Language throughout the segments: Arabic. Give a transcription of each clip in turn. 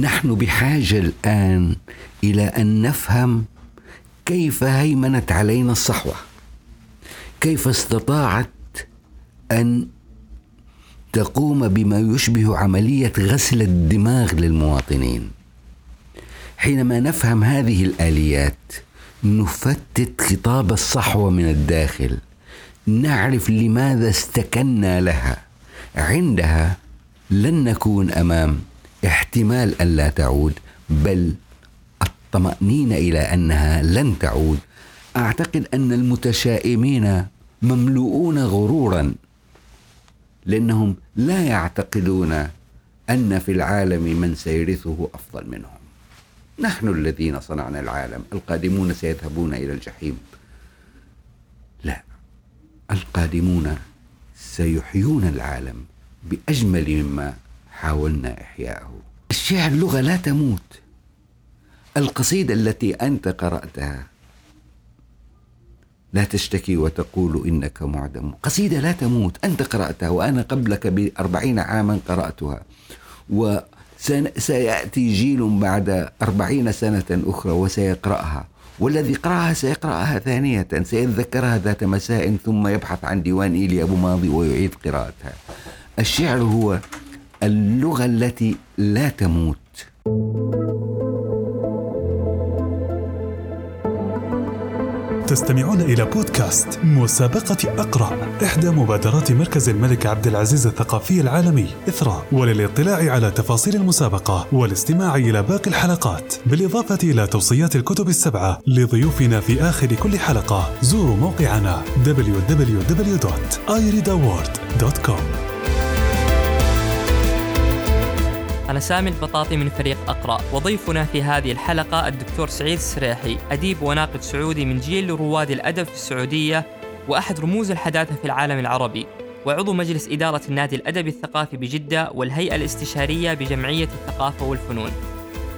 نحن بحاجة الآن إلى أن نفهم كيف هيمنت علينا الصحوة. كيف استطاعت أن تقوم بما يشبه عملية غسل الدماغ للمواطنين. حينما نفهم هذه الآليات نفتت خطاب الصحوة من الداخل. نعرف لماذا استكنا لها. عندها لن نكون أمام احتمال الا تعود بل الطمأنينة إلى أنها لن تعود. أعتقد أن المتشائمين مملوءون غرورا لأنهم لا يعتقدون أن في العالم من سيرثه أفضل منهم. نحن الذين صنعنا العالم القادمون سيذهبون إلى الجحيم. لا القادمون سيحيون العالم بأجمل مما حاولنا إحياءه. الشعر لغة لا تموت. القصيدة التي أنت قرأتها لا تشتكي وتقول إنك معدم. قصيدة لا تموت. أنت قرأتها وأنا قبلك بأربعين عاما قرأتها. وسيأتي جيل بعد أربعين سنة أخرى وسيقرأها. والذي قرأها سيقرأها ثانية سيتذكرها ذات مساء ثم يبحث عن ديوان إيلي أبو ماضي ويعيد قراءتها. الشعر هو اللغة التي لا تموت. تستمعون إلى بودكاست مسابقة أقرأ إحدى مبادرات مركز الملك عبد العزيز الثقافي العالمي إثراء وللاطلاع على تفاصيل المسابقة والاستماع إلى باقي الحلقات بالإضافة إلى توصيات الكتب السبعة لضيوفنا في آخر كل حلقة. زوروا موقعنا www.ireadaward.com أنا سامي البطاطي من فريق أقرأ. وضيفنا في هذه الحلقة الدكتور سعيد السريحي أديب وناقد سعودي من جيل رواد الأدب في السعودية وأحد رموز الحداثة في العالم العربي. وعضو مجلس إدارة النادي الأدبي الثقافي بجدة والهيئة الاستشارية بجمعية الثقافة والفنون.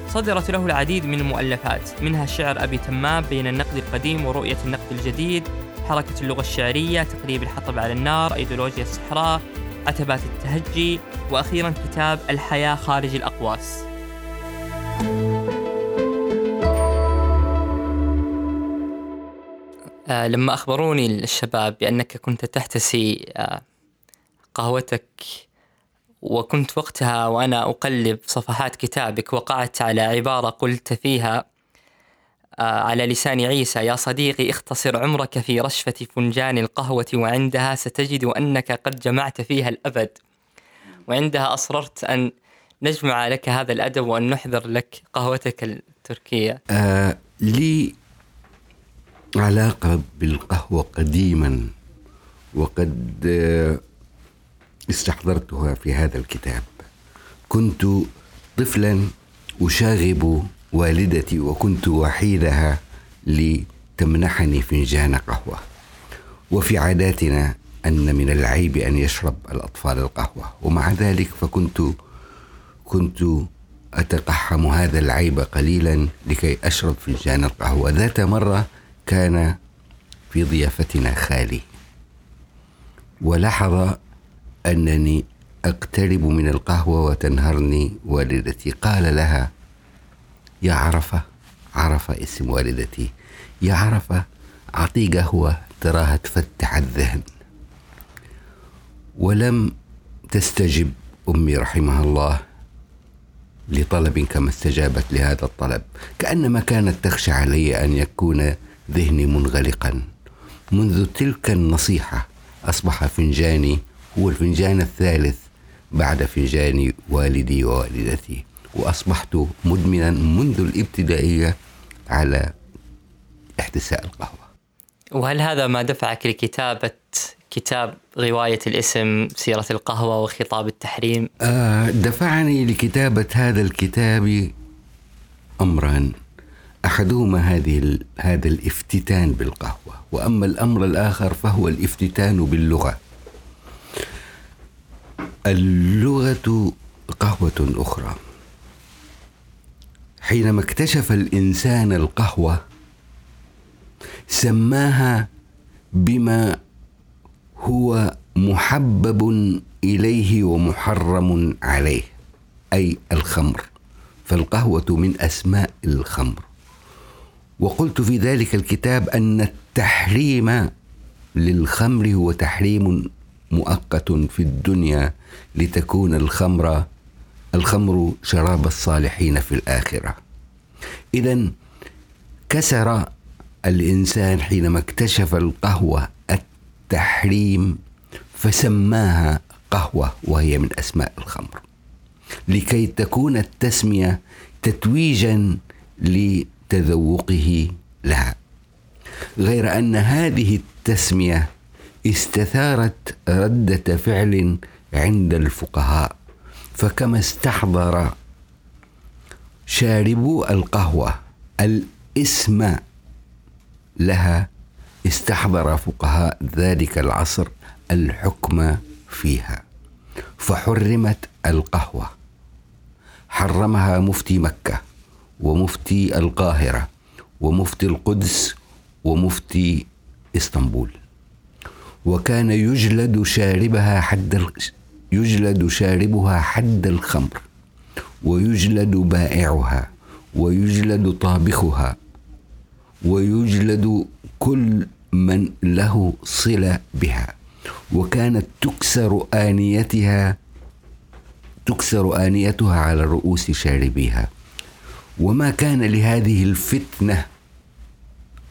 صدرت له العديد من المؤلفات منها شعر أبي تمام بين النقد القديم ورؤية النقد الجديد حركة اللغة الشعرية تقريب الحطب على النار أيديولوجيا الصحراء عتبات التهجي وأخيرا كتاب الحياة خارج الأقواس. آه لما أخبروني الشباب بأنك كنت تحتسي آه قهوتك وكنت وقتها وأنا أقلب صفحات كتابك وقعت على عبارة قلت فيها على لسان عيسى يا صديقي اختصر عمرك في رشفة فنجان القهوة وعندها ستجد أنك قد جمعت فيها الأبد. وعندها أصررت أن نجمع لك هذا الأدب وأن نحضر لك قهوتك التركية. آه لي علاقة بالقهوة قديما وقد آه استحضرتها في هذا الكتاب. كنت طفلا أشاغب والدتي وكنت وحيدها لتمنحني فنجان قهوة. وفي عاداتنا أن من العيب أن يشرب الأطفال القهوة. ومع ذلك فكنت كنت أتقحم هذا العيب قليلا لكي أشرب فنجان القهوة. ذات مرة كان في ضيافتنا خالي. ولاحظ أنني أقترب من القهوة وتنهرني والدتي. قال لها يا عرفة عرفة اسم والدتي. يا عرفة أعطي قهوة تراها تفتح الذهن. ولم تستجب أمي رحمها الله لطلب كما استجابت لهذا الطلب. كأنما كانت تخشى علي أن يكون ذهني منغلقا. منذ تلك النصيحة أصبح فنجاني هو الفنجان الثالث بعد فنجان والدي ووالدتي. وأصبحت مدمنا منذ الابتدائية على احتساء القهوة. وهل هذا ما دفعك لكتابة كتاب غوايه الاسم سيرة القهوة وخطاب التحريم؟ آه دفعني لكتابة هذا الكتاب امران أحدهما هذه هذا الافتتان بالقهوة وأما الأمر الآخر فهو الافتتان باللغة. اللغة قهوة أخرى حينما اكتشف الإنسان القهوة سماها بما هو محبب إليه ومحرم عليه أي الخمر. فالقهوة من أسماء الخمر. وقلت في ذلك الكتاب أن التحريم للخمر هو تحريم مؤقت في الدنيا لتكون الخمر الخمر شراب الصالحين في الآخرة. إذا كسر الإنسان حينما اكتشف القهوة التحريم فسماها قهوة وهي من أسماء الخمر. لكي تكون التسمية تتويجا لتذوقه لها. غير أن هذه التسمية استثارت ردة فعل عند الفقهاء. فكما استحضر شاربو القهوة الإسم لها استحضر فقهاء ذلك العصر الحكم فيها. فحرمت القهوة. حرمها مفتي مكة ومفتي القاهرة ومفتي القدس ومفتي إسطنبول. وكان يجلد شاربها حد يجلد شاربها حد الخمر ويجلد بائعها ويجلد طابخها ويجلد كل من له صلة بها. وكانت تكسر آنيتها تكسر آنيتها على رؤوس شاربيها. وما كان لهذه الفتنة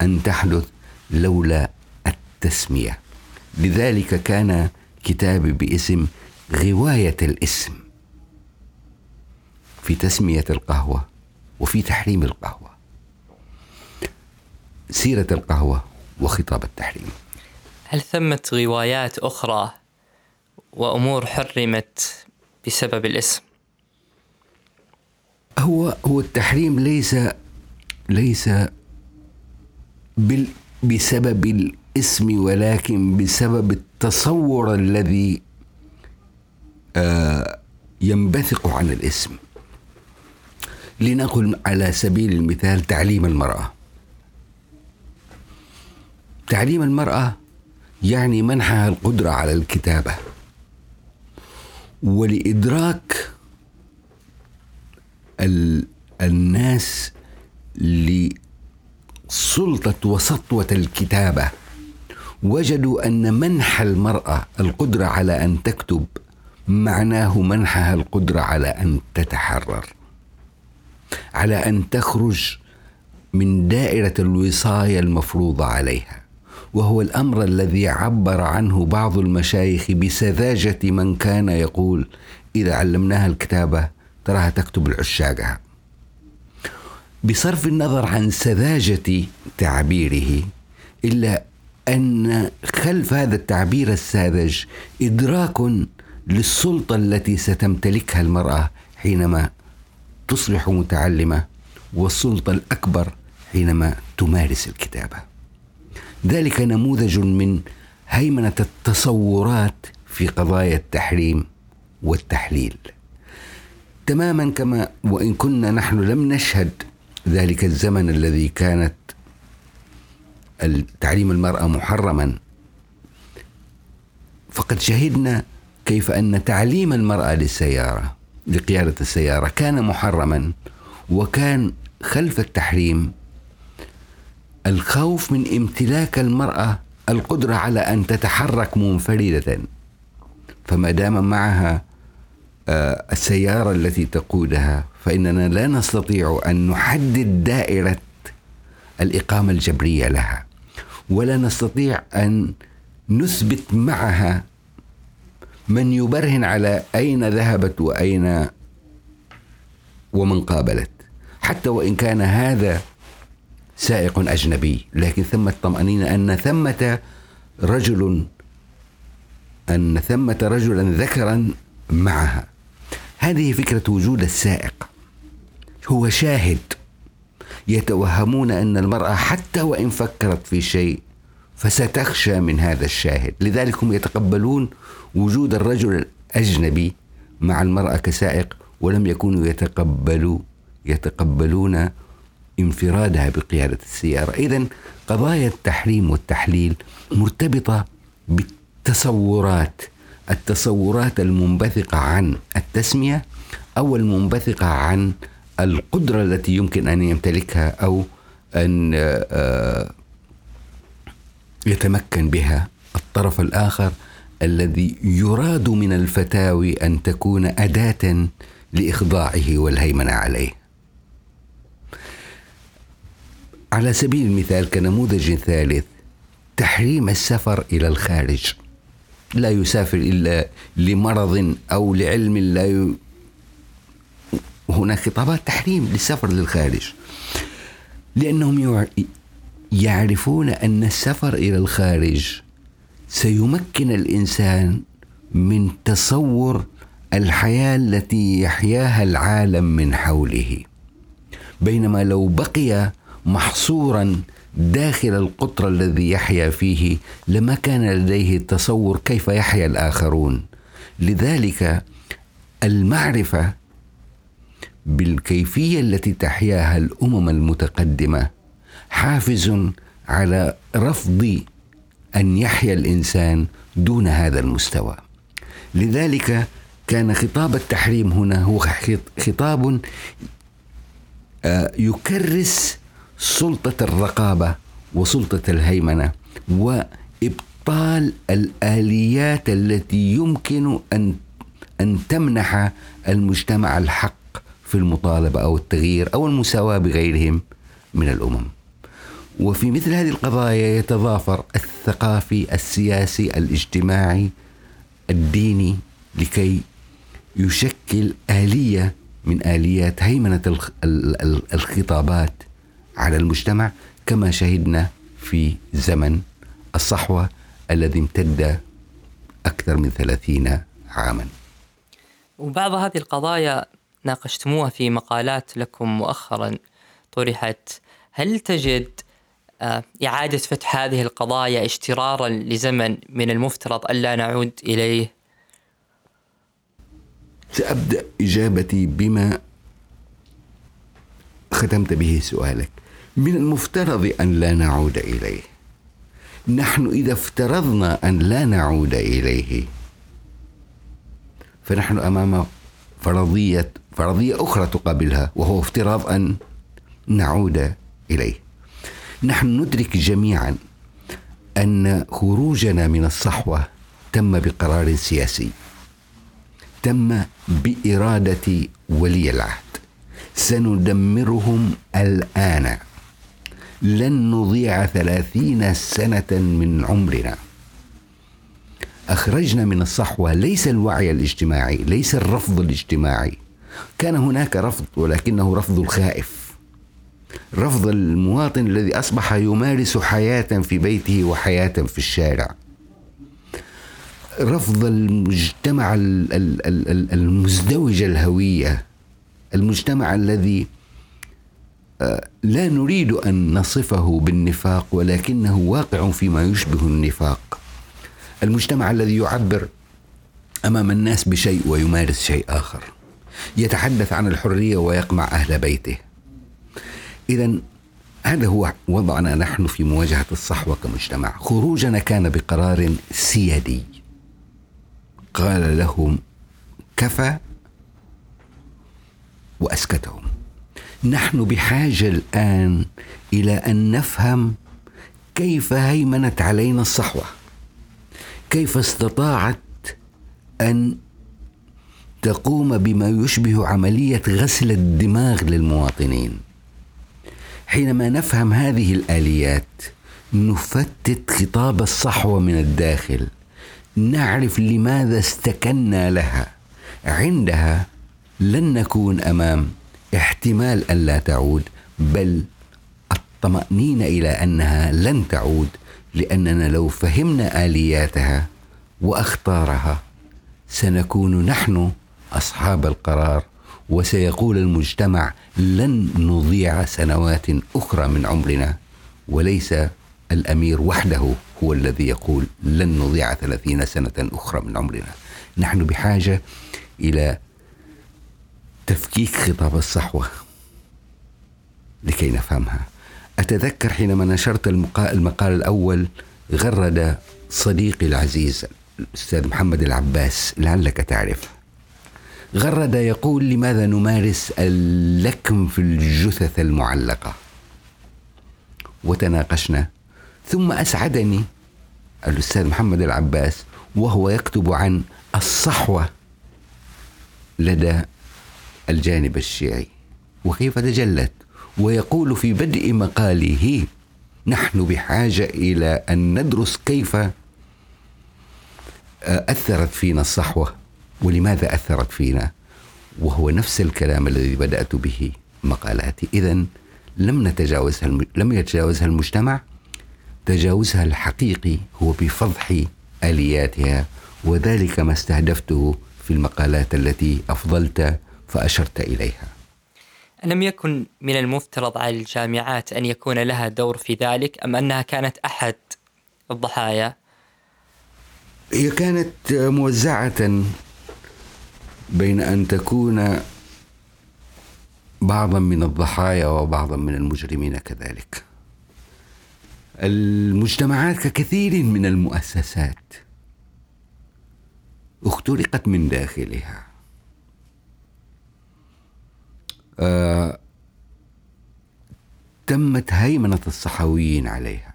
أن تحدث لولا التسمية. لذلك كان كتابي باسم غواية الاسم في تسمية القهوة وفي تحريم القهوة سيرة القهوة وخطاب التحريم هل ثمة روايات أخرى وأمور حرمت بسبب الاسم؟ هو هو التحريم ليس ليس بال بسبب الاسم ولكن بسبب التصور الذي ينبثق عن الاسم. لنقل على سبيل المثال تعليم المرأة. تعليم المرأة يعني منحها القدرة على الكتابة. ولإدراك الناس لسلطة وسطوة الكتابة. وجدوا أن منح المرأة القدرة على أن تكتب معناه منحها القدرة على أن تتحرر على أن تخرج من دائرة الوصاية المفروضة عليها وهو الأمر الذي عبر عنه بعض المشايخ بسذاجة من كان يقول إذا علمناها الكتابة تراها تكتب العشاقها. بصرف النظر عن سذاجة تعبيره إلا أن خلف هذا التعبير الساذج إدراك للسلطة التي ستمتلكها المرأة حينما تصبح متعلمة والسلطة الأكبر حينما تمارس الكتابة. ذلك نموذج من هيمنة التصورات في قضايا التحريم والتحليل. تماما كما وإن كنا نحن لم نشهد ذلك الزمن الذي كانت تعليم المرأة محرما فقد شهدنا كيف أن تعليم المرأة للسيارة لقيادة السيارة كان محرما وكان خلف التحريم الخوف من امتلاك المرأة القدرة على أن تتحرك منفردة فما دام معها آه، السيارة التي تقودها فإننا لا نستطيع أن نحدد دائرة الإقامة الجبرية لها ولا نستطيع أن نثبت معها من يبرهن على أين ذهبت وأين ومن قابلت. حتى وإن كان هذا سائق أجنبي لكن ثمة طمأنينة أن ثمة رجل أن ثمة رجلا ذكرا معها. هذه فكرة وجود السائق. هو شاهد يتوهمون أن المرأة حتى وإن فكرت في شيء فستخشى من هذا الشاهد. لذلك هم يتقبلون وجود الرجل الأجنبي مع المرأة كسائق ولم يكونوا يتقبلوا يتقبلون انفرادها بقيادة السيارة. إذا قضايا التحريم والتحليل مرتبطة بالتصورات. التصورات المنبثقة عن التسمية أو المنبثقة عن القدرة التي يمكن أن يمتلكها أو أن آه، يتمكن بها الطرف الآخر. الذي يراد من الفتاوي أن تكون أداة لإخضاعه والهيمنة عليه. على سبيل المثال كنموذج ثالث تحريم السفر إلى الخارج. لا يسافر إلا لمرض أو لعلم لا ي... هناك خطابات تحريم للسفر للخارج. لأنهم يعرفون أن السفر إلى الخارج سيمكن الإنسان من تصور الحياة التي يحياها العالم من حوله. بينما لو بقي محصورا داخل القطر الذي يحيا فيه لما كان لديه تصور كيف يحيا الآخرون. لذلك المعرفة بالكيفية التي تحياها الأمم المتقدمة حافز على رفض أن يحيا الإنسان دون هذا المستوى لذلك كان خطاب التحريم هنا هو خطاب آه، يكرس سلطة الرقابة وسلطة الهيمنة وإبطال الآليات التي يمكن أن أن تمنح المجتمع الحق في المطالبة أو التغيير أو المساواة بغيرهم من الأمم. وفي مثل هذه القضايا يتضافر الثقافي، السياسي، الاجتماعي، الديني لكي يشكل آلية من آليات هيمنة الخطابات على المجتمع كما شهدنا في زمن الصحوة الذي امتد أكثر من ثلاثين عاما. وبعض هذه القضايا ناقشتموها في مقالات لكم مؤخرا طرحت. هل تجد إعادة فتح هذه القضايا اشترارا لزمن من المفترض ألا نعود إليه؟ سأبدأ إجابتي بما ختمت به سؤالك. من المفترض أن لا نعود إليه. نحن إذا افترضنا أن لا نعود إليه فنحن أمام فرضية فرضية أخرى تقابلها وهو افتراض أن نعود إليه. نحن ندرك جميعا أن خروجنا من الصحوة تم بقرار سياسي تم بإرادة ولي العهد. سندمرهم الآن. لن نضيع ثلاثين سنة من عمرنا. أخرجنا من الصحوة ليس الوعي الاجتماعي ليس الرفض الاجتماعي. كان هناك رفض ولكنه رفض الخائف. رفض المواطن الذي أصبح يمارس حياة في بيته وحياة في الشارع. رفض المجتمع المزدوج الهوية المجتمع الذي لا نريد أن نصفه بالنفاق ولكنه واقع فيما يشبه النفاق. المجتمع الذي يعبر أمام الناس بشيء ويمارس شيء آخر يتحدث عن الحرية ويقمع أهل بيته. اذا هذا هو وضعنا نحن في مواجهة الصحوة كمجتمع. خروجنا كان بقرار سيادي. قال لهم كفى وأسكتهم. نحن بحاجة الآن إلى أن نفهم كيف هيمنت علينا الصحوة. كيف استطاعت أن تقوم بما يشبه عملية غسل الدماغ للمواطنين. حينما نفهم هذه الآليات نفتت خطاب الصحوة من الداخل. نعرف لماذا استكنا لها. عندها لن نكون أمام احتمال أن لا تعود بل الطمأنينة إلى أنها لن تعود لأننا لو فهمنا آلياتها وأخطارها سنكون نحن أصحاب القرار. وسيقول المجتمع لن نضيع سنوات أخرى من عمرنا وليس الأمير وحده هو الذي يقول لن نضيع ثلاثين سنة أخرى من عمرنا. نحن بحاجة إلى تفكيك خطاب الصحوة لكي نفهمها. أتذكر حينما نشرت المقال الأول غرد صديقي العزيز الأستاذ محمد العباس لعلك تعرف. غرد يقول لماذا نمارس اللكم في الجثث المعلقة؟ وتناقشنا. ثم أسعدني الأستاذ محمد العباس وهو يكتب عن الصحوة لدى الجانب الشيعي. وكيف تجلت؟ ويقول في بدء مقاله نحن بحاجة إلى أن ندرس كيف أثرت فينا الصحوة. ولماذا أثرت فينا؟ وهو نفس الكلام الذي بدأت به مقالاتي. إذا لم نتجاوزها لم يتجاوزها المجتمع تجاوزها الحقيقي هو بفضح آلياتها وذلك ما استهدفته في المقالات التي أفضلت فأشرت إليها. ألم يكن من المفترض على الجامعات أن يكون لها دور في ذلك أم أنها كانت أحد الضحايا؟ هي كانت موزعة بين أن تكون بعضا من الضحايا وبعضا من المجرمين كذلك. المجتمعات ككثير من المؤسسات اخترقت من داخلها. آه تمت هيمنة الصحويين عليها.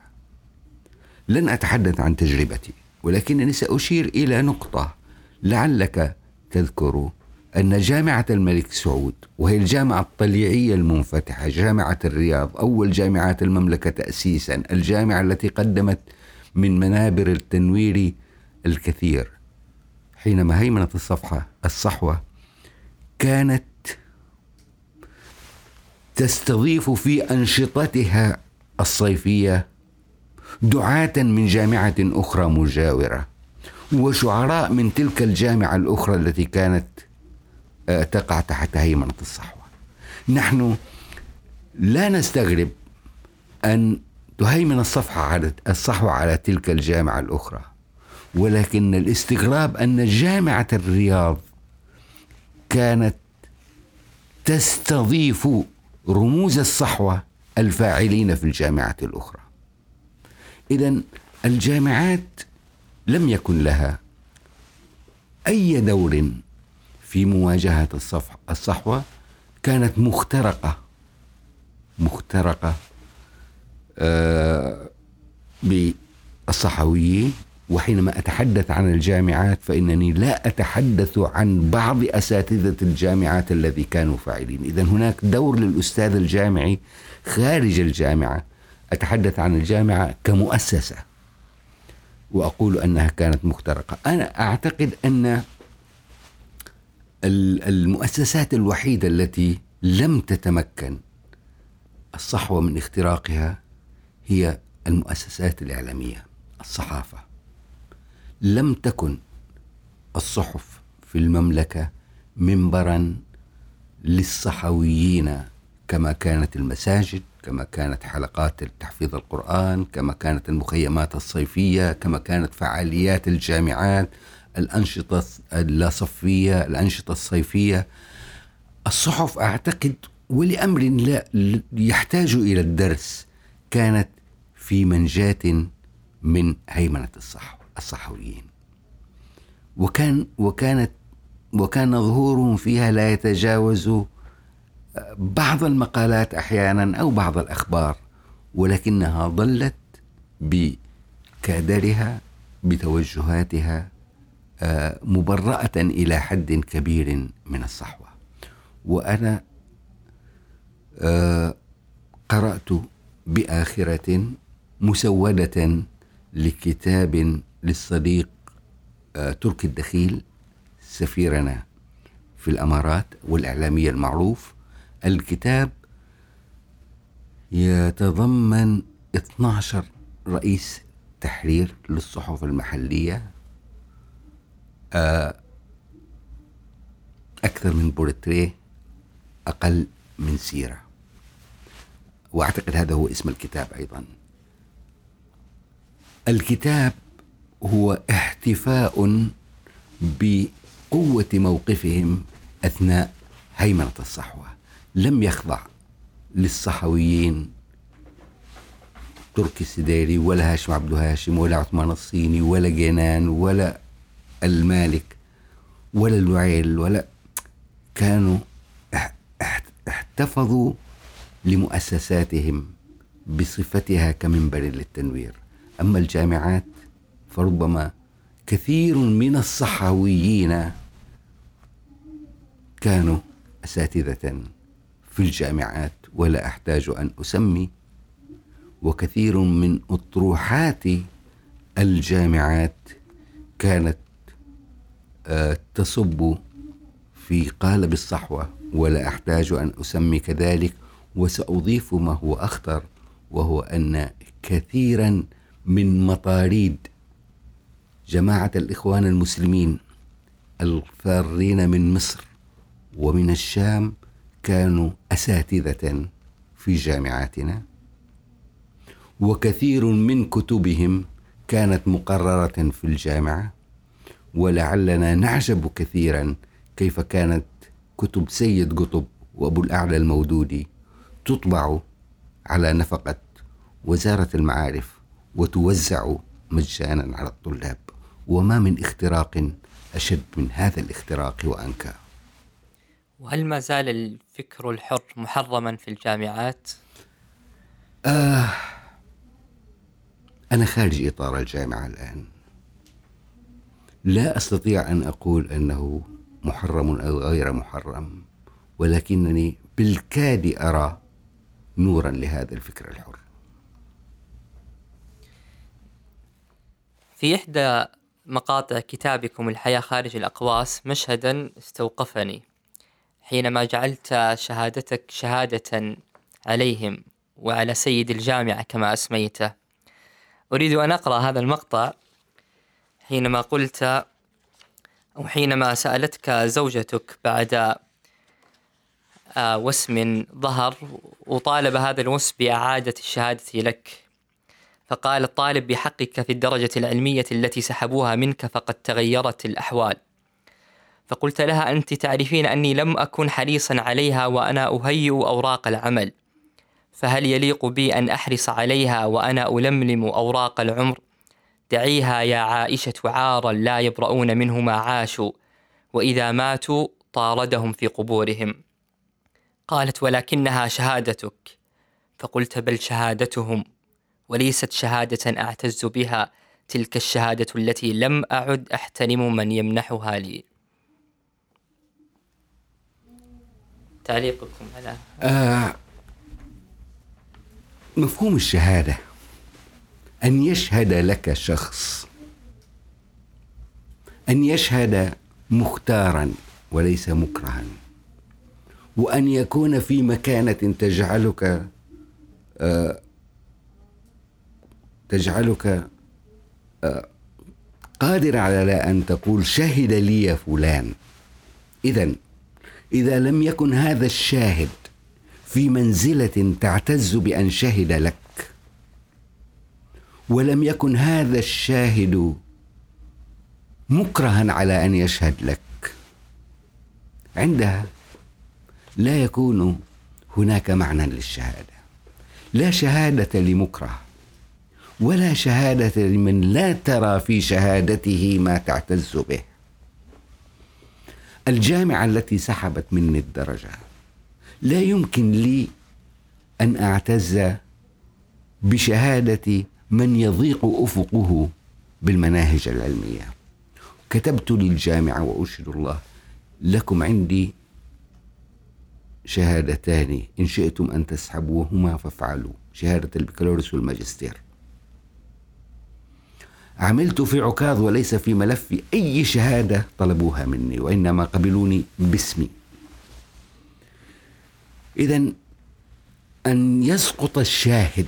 لن أتحدث عن تجربتي ولكنني سأشير إلى نقطة لعلك تذكر أن جامعة الملك سعود وهي الجامعة الطليعية المنفتحة جامعة الرياض أول جامعات المملكة تأسيسا الجامعة التي قدمت من منابر التنوير الكثير. حينما هيمنت الصفحة الصحوة كانت تستضيف في أنشطتها الصيفية دعاة من جامعة أخرى مجاورة. وشعراء من تلك الجامعة الأخرى التي كانت آه، تقع تحت هيمنة الصحوة نحن لا نستغرب أن تهيمن الصفحة على الصحوة على تلك الجامعة الأخرى ولكن الاستغراب أن جامعة الرياض كانت تستضيف رموز الصحوة الفاعلين في الجامعات الأخرى. إذا الجامعات لم يكن لها أي دور في مواجهة الصحوة كانت مخترقة مخترقة آه بالصحويين وحينما أتحدث عن الجامعات فإنني لا أتحدث عن بعض أساتذة الجامعات الذي كانوا فاعلين. إذا هناك دور للأستاذ الجامعي خارج الجامعة. أتحدث عن الجامعة كمؤسسة. وأقول أنها كانت مخترقة. أنا أعتقد أن المؤسسات الوحيدة التي لم تتمكن الصحوة من اختراقها هي المؤسسات الإعلامية الصحافة. لم تكن الصحف في المملكة منبرا للصحويين كما كانت المساجد كما كانت حلقات تحفيظ القرآن كما كانت المخيمات الصيفية كما كانت فعاليات الجامعات الأنشطة اللاصفية الأنشطة الصيفية. الصحف أعتقد ولأمر لا يحتاج إلى الدرس كانت في منجاة من هيمنة الصحو الصحويين. وكان وكانت وكان ظهورهم فيها لا يتجاوز بعض المقالات أحيانا أو بعض الأخبار ولكنها ظلت بكادرها بتوجهاتها آه، مبرأة إلى حد كبير من الصحوة. وأنا آه، قرأت بآخرة مسودة لكتاب للصديق آه، تركي الدخيل سفيرنا في الإمارات والإعلامية المعروف الكتاب يتضمن 12 رئيس تحرير للصحف المحلية آه، أكثر من بورتريه أقل من سيرة. وأعتقد هذا هو اسم الكتاب أيضا. الكتاب هو احتفاء بقوة موقفهم أثناء هيمنة الصحوة. لم يخضع للصحويين تركي السديري ولا هاشم عبد هاشم ولا عثمان الصيني ولا جنان ولا المالك ولا الوعيل ولا كانوا احتفظوا لمؤسساتهم بصفتها كمنبر للتنوير. أما الجامعات فربما كثير من الصحويين كانوا أساتذة في الجامعات ولا أحتاج أن أسمي وكثير من أطروحات الجامعات كانت آه، تصب في قالب الصحوة ولا أحتاج أن أسمي كذلك وسأضيف ما هو أخطر وهو أن كثيرا من مطاريد جماعة الإخوان المسلمين الفارين من مصر ومن الشام كانوا أساتذة في جامعاتنا. وكثير من كتبهم كانت مقررة في الجامعة. ولعلنا نعجب كثيرا كيف كانت كتب سيد قطب وأبو الأعلى المودودي تطبع على نفقة وزارة المعارف وتوزع مجانا على الطلاب. وما من اختراق أشد من هذا الاختراق وأنكى. وهل ما زال الفكر الحر محرما في الجامعات؟ آه أنا خارج إطار الجامعة الآن. لا أستطيع أن أقول أنه محرم أو غير محرم ولكنني بالكاد أرى نورا لهذا الفكر الحر. في إحدى مقاطع كتابكم الحياة خارج الأقواس مشهدا استوقفني. حينما جعلت شهادتك شهادة عليهم وعلى سيد الجامعة كما أسميته. أريد أن أقرأ هذا المقطع حينما قلت أو حينما سألتك زوجتك بعد آه، وسم ظهر وطالب هذا الوسم بإعادة الشهادة لك. فقال الطالب بحقك في الدرجة العلمية التي سحبوها منك فقد تغيرت الأحوال. فقلت لها أنت تعرفين أني لم أكن حريصا عليها وأنا أهيئ أوراق العمل فهل يليق بي أن أحرص عليها وأنا ألملم أوراق العمر؟ دعيها يا عائشة عارا لا يبرؤون منه ما عاشوا وإذا ماتوا طاردهم في قبورهم. قالت ولكنها شهادتك. فقلت بل شهادتهم وليست شهادة أعتز بها تلك الشهادة التي لم أعد أحترم من يمنحها لي. تعليقكم على آه مفهوم الشهادة. أن يشهد لك شخص. أن يشهد مختارا وليس مكرها. وأن يكون في مكانة تجعلك آه تجعلك آه قادر على أن تقول شهد لي فلان. إذا إذا لم يكن هذا الشاهد في منزلة تعتز بأن شهد لك. ولم يكن هذا الشاهد مكرها على أن يشهد لك. عندها لا يكون هناك معنى للشهادة. لا شهادة لمكره ولا شهادة لمن لا ترى في شهادته ما تعتز به. الجامعة التي سحبت مني الدرجة. لا يمكن لي أن أعتز بشهادة من يضيق أفقه بالمناهج العلمية. كتبت للجامعة وأشهد الله لكم عندي شهادتان. إن شئتم أن تسحبوهما فافعلوا. شهادة البكالوريوس والماجستير. عملت في عكاظ وليس في ملف أي شهادة طلبوها مني وإنما قبلوني باسمي. إذا أن يسقط الشاهد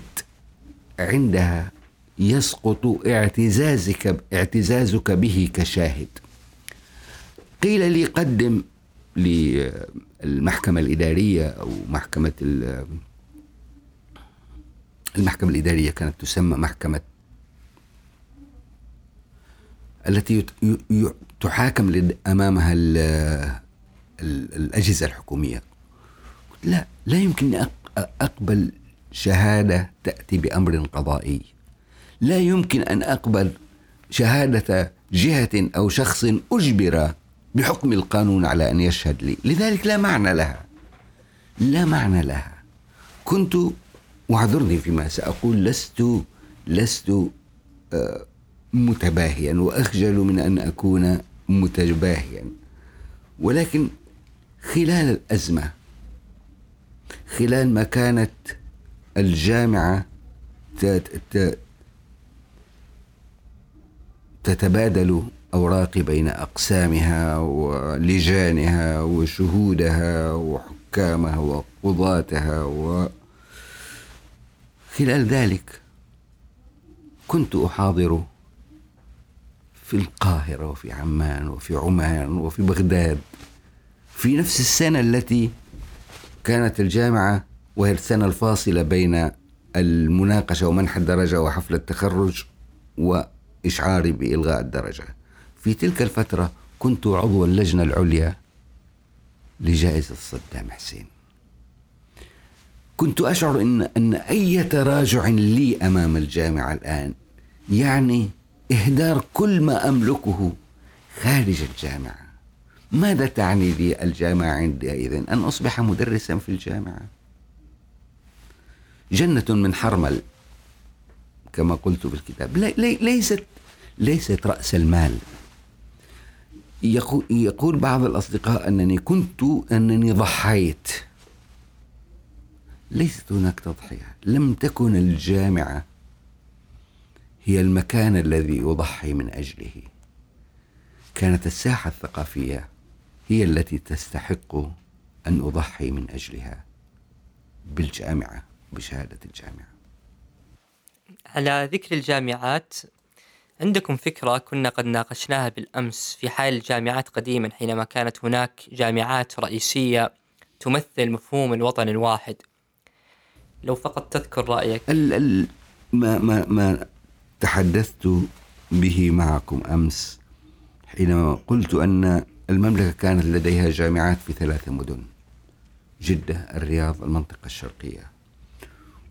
عندها يسقط اعتزازك اعتزازك به كشاهد. قيل لي قدم للمحكمة الإدارية أو محكمة المحكمة الإدارية كانت تسمى محكمة التي تحاكم أمامها الأجهزة الحكومية. لا لا يمكن أقبل شهادة تأتي بأمر قضائي. لا يمكن أن أقبل شهادة جهة أو شخص أجبر بحكم القانون على أن يشهد لي. لذلك لا معنى لها. لا معنى لها. كنت واعذرني فيما سأقول لست لست آه، متباهيا وأخجل من أن أكون متباهيا. ولكن خلال الأزمة خلال ما كانت الجامعة تتبادل أوراقي بين أقسامها ولجانها وشهودها وحكامها وقضاتها و خلال ذلك كنت أحاضر في القاهرة وفي عمان وفي عمان وفي بغداد. في نفس السنة التي كانت الجامعة وهي السنة الفاصلة بين المناقشة ومنح الدرجة وحفل التخرج وإشعاري بإلغاء الدرجة. في تلك الفترة كنت عضو اللجنة العليا لجائزة صدام حسين. كنت أشعر إن, أن أي تراجع لي أمام الجامعة الآن يعني إهدار كل ما أملكه خارج الجامعة. ماذا تعني لي الجامعة عندئذ أن أصبح مدرسا في الجامعة. جنة من حرمل كما قلت في الكتاب. ليست ليست رأس المال. يقول بعض الأصدقاء أنني كنت أنني ضحيت. ليست هناك تضحية. لم تكن الجامعة هي المكان الذي أضحي من أجله. كانت الساحة الثقافية هي التي تستحق أن أضحي من أجلها بالجامعة بشهادة الجامعة. على ذكر الجامعات عندكم فكرة كنا قد ناقشناها بالأمس في حال الجامعات قديما حينما كانت هناك جامعات رئيسية تمثل مفهوم الوطن الواحد. لو فقط تذكر رأيك. ال ال ما, ما, ما تحدثت به معكم أمس حينما قلت أن المملكة كانت لديها جامعات في ثلاث مدن جدة الرياض المنطقة الشرقية.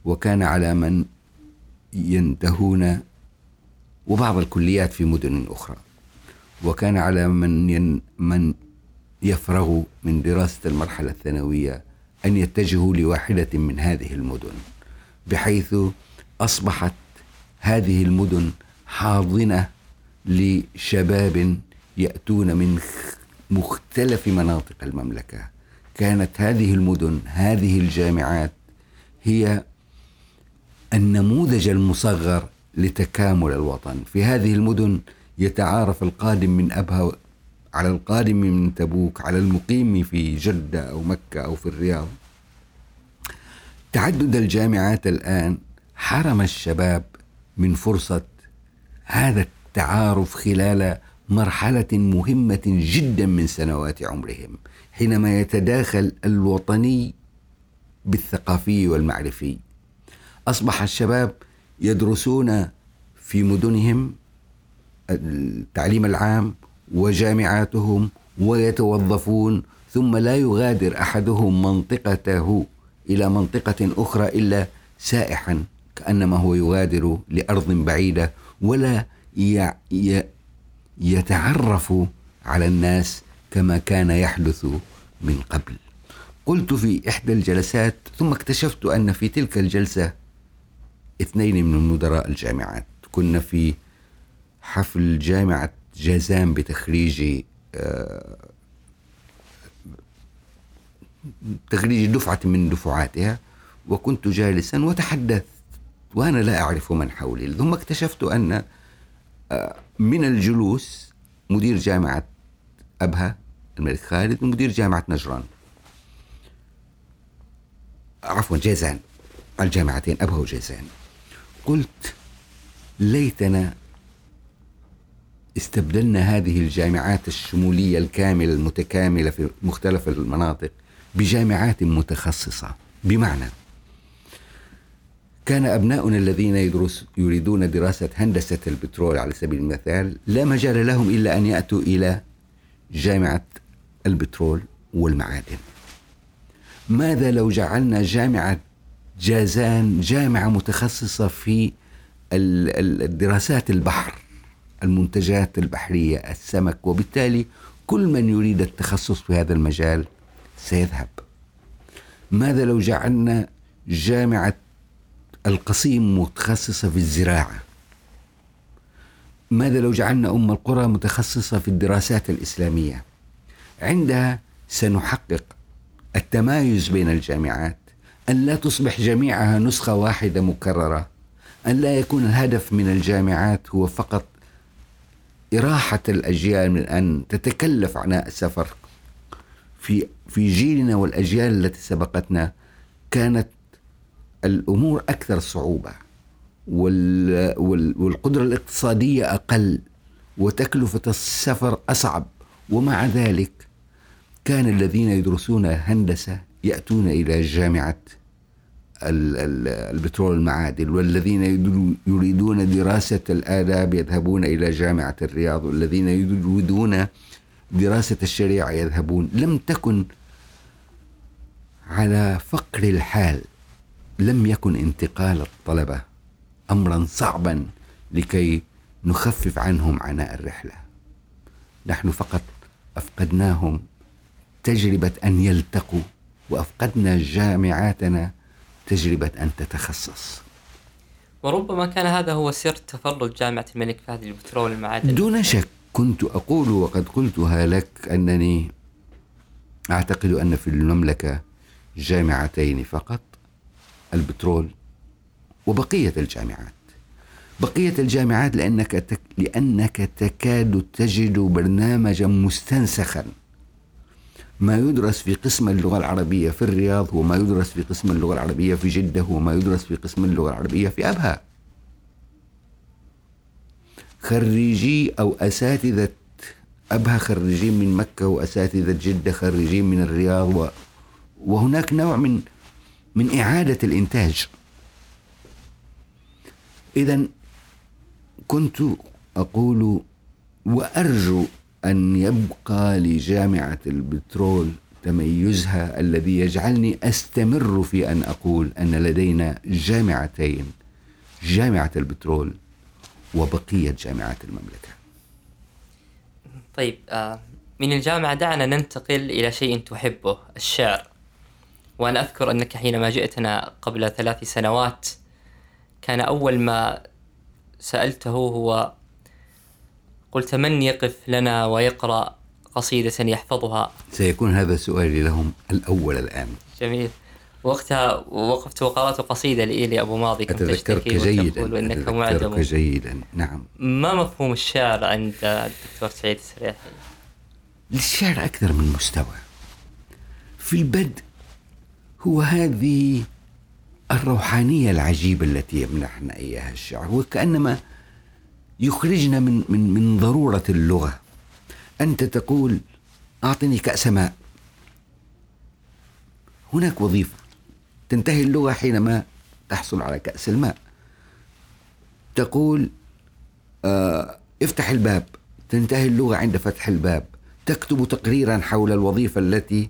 وكان على من ينتهون وبعض الكليات في مدن أخرى. وكان على من ين من يفرغ من دراسة المرحلة الثانوية أن يتجهوا لواحدة من هذه المدن بحيث أصبحت هذه المدن حاضنة لشباب يأتون من مختلف مناطق المملكة. كانت هذه المدن هذه الجامعات هي النموذج المصغر لتكامل الوطن. في هذه المدن يتعارف القادم من أبها على القادم من تبوك على المقيم في جدة أو مكة أو في الرياض. تعدد الجامعات الآن حرم الشباب من فرصة هذا التعارف خلال مرحلة مهمة جدا من سنوات عمرهم حينما يتداخل الوطني بالثقافي والمعرفي. أصبح الشباب يدرسون في مدنهم التعليم العام وجامعاتهم ويتوظفون ثم لا يغادر أحدهم منطقته إلى منطقة أخرى إلا سائحا. كأنما هو يغادر لأرض بعيدة ولا يتعرف على الناس كما كان يحدث من قبل. قلت في إحدى الجلسات ثم اكتشفت أن في تلك الجلسة اثنين من مدراء الجامعات. كنا في حفل جامعة جازان بتخريج آه، تخريج دفعة من دفعاتها وكنت جالسا وتحدثت وأنا لا أعرف من حولي. ثم اكتشفت أن آه، من الجلوس مدير جامعة أبها الملك خالد ومدير جامعة نجران. عفوا جيزان الجامعتين أبها وجيزان قلت ليتنا استبدلنا هذه الجامعات الشمولية الكاملة المتكاملة في مختلف المناطق بجامعات متخصصة. بمعنى كان أبناؤنا الذين يدرس يريدون دراسة هندسة البترول على سبيل المثال لا مجال لهم إلا أن يأتوا إلى جامعة البترول والمعادن. ماذا لو جعلنا جامعة جازان جامعة متخصصة في الدراسات البحر المنتجات البحرية السمك؟ وبالتالي كل من يريد التخصص في هذا المجال سيذهب. ماذا لو جعلنا جامعة القصيم متخصصة في الزراعة. ماذا لو جعلنا أم القرى متخصصة في الدراسات الإسلامية؟ عندها سنحقق التمايز بين الجامعات أن لا تصبح جميعها نسخة واحدة مكررة أن لا يكون الهدف من الجامعات هو فقط إراحة الأجيال من أن تتكلف عناء السفر. في في جيلنا والأجيال التي سبقتنا كانت الأمور أكثر صعوبة والقدرة الاقتصادية أقل وتكلفة السفر أصعب ومع ذلك كان الذين يدرسون هندسة يأتون إلى جامعة البترول المعادن والذين يريدون دراسة الآداب يذهبون إلى جامعة الرياض والذين يريدون دراسة الشريعة يذهبون. لم تكن على فقر الحال. لم يكن انتقال الطلبة أمرا صعبا لكي نخفف عنهم عناء الرحلة. نحن فقط أفقدناهم تجربة أن يلتقوا وأفقدنا جامعاتنا تجربة أن تتخصص. وربما كان هذا هو سر تفرد جامعة الملك فهد للبترول والمعادن دون شك كنت أقول وقد قلتها لك أنني أعتقد أن في المملكة جامعتين فقط. البترول وبقية الجامعات. بقية الجامعات لأنك تك لأنك تكاد تجد برنامجا مستنسخا. ما يدرس في قسم اللغة العربية في الرياض هو ما يدرس في قسم اللغة العربية في جدة هو ما يدرس في قسم اللغة العربية في أبها. خريجي أو أساتذة أبها خريجين من مكة وأساتذة جدة خريجين من الرياض و وهناك نوع من من إعادة الإنتاج. إذا كنت أقول وأرجو أن يبقى لجامعة البترول تميزها الذي يجعلني أستمر في أن أقول أن لدينا جامعتين جامعة البترول وبقية جامعات المملكة. طيب آه، من الجامعة دعنا ننتقل إلى شيء تحبه الشعر. وأنا أذكر أنك حينما جئتنا قبل ثلاث سنوات كان أول ما سألته هو قلت من يقف لنا ويقرأ قصيدة يحفظها. سيكون هذا سؤالي لهم الأول الآن. جميل. وقتها وقفت وقرأت قصيدة لإيلي أبو ماضي كنت أتذكرك جيدا إنك أتذكرك جيدا نعم. ما مفهوم الشعر عند الدكتور سعيد السريحي؟ للشعر أكثر من مستوى. في البدء هو هذه الروحانية العجيبة التي يمنحنا إياها الشعر وكأنما يخرجنا من من من ضرورة اللغة. أنت تقول أعطني كأس ماء. هناك وظيفة تنتهي اللغة حينما تحصل على كأس الماء. تقول آه افتح الباب. تنتهي اللغة عند فتح الباب. تكتب تقريرا حول الوظيفة التي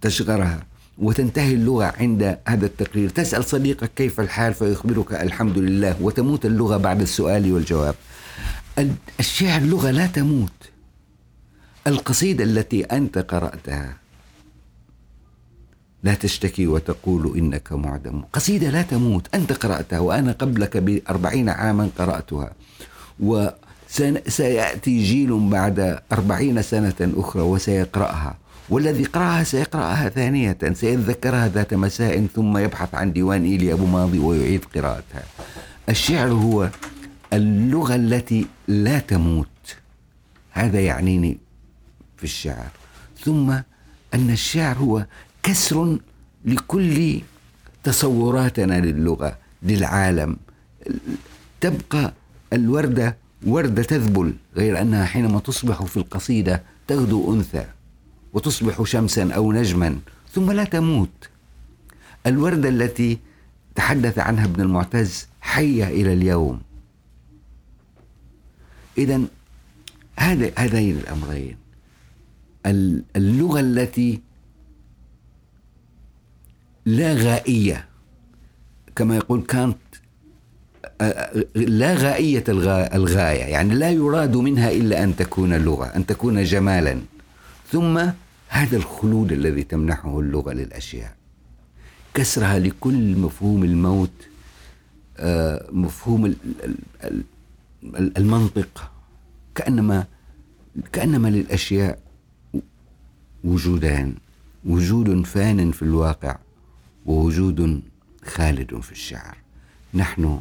تشغرها. وتنتهي اللغة عند هذا التقرير. تسأل صديقك كيف الحال فيخبرك الحمد لله. وتموت اللغة بعد السؤال والجواب. الشعر لغة لا تموت. القصيدة التي أنت قرأتها لا تشتكي وتقول إنك معدم. قصيدة لا تموت. أنت قرأتها وأنا قبلك بأربعين عاما قرأتها. وسيأتي جيل بعد أربعين سنة أخرى وسيقرأها. والذي قرأها سيقرأها ثانية سيتذكرها ذات مساء ثم يبحث عن ديوان إيلي أبو ماضي ويعيد قراءتها. الشعر هو اللغة التي لا تموت. هذا يعنيني في الشعر. ثم أن الشعر هو كسر لكل تصوراتنا للغة للعالم. تبقى الوردة وردة تذبل غير أنها حينما تصبح في القصيدة تغدو أنثى. وتصبح شمسا أو نجما ثم لا تموت. الوردة التي تحدث عنها ابن المعتز حية إلى اليوم. اذا هذا هذين الأمرين. اللغة التي لا غائية كما يقول كانت لا غائية الغاية يعني لا يراد منها إلا أن تكون لغة أن تكون جمالا. ثم هذا الخلود الذي تمنحه اللغة للأشياء. كسرها لكل مفهوم الموت آه، مفهوم المنطق. كأنما كأنما للأشياء وجودان وجود فان في الواقع ووجود خالد في الشعر. نحن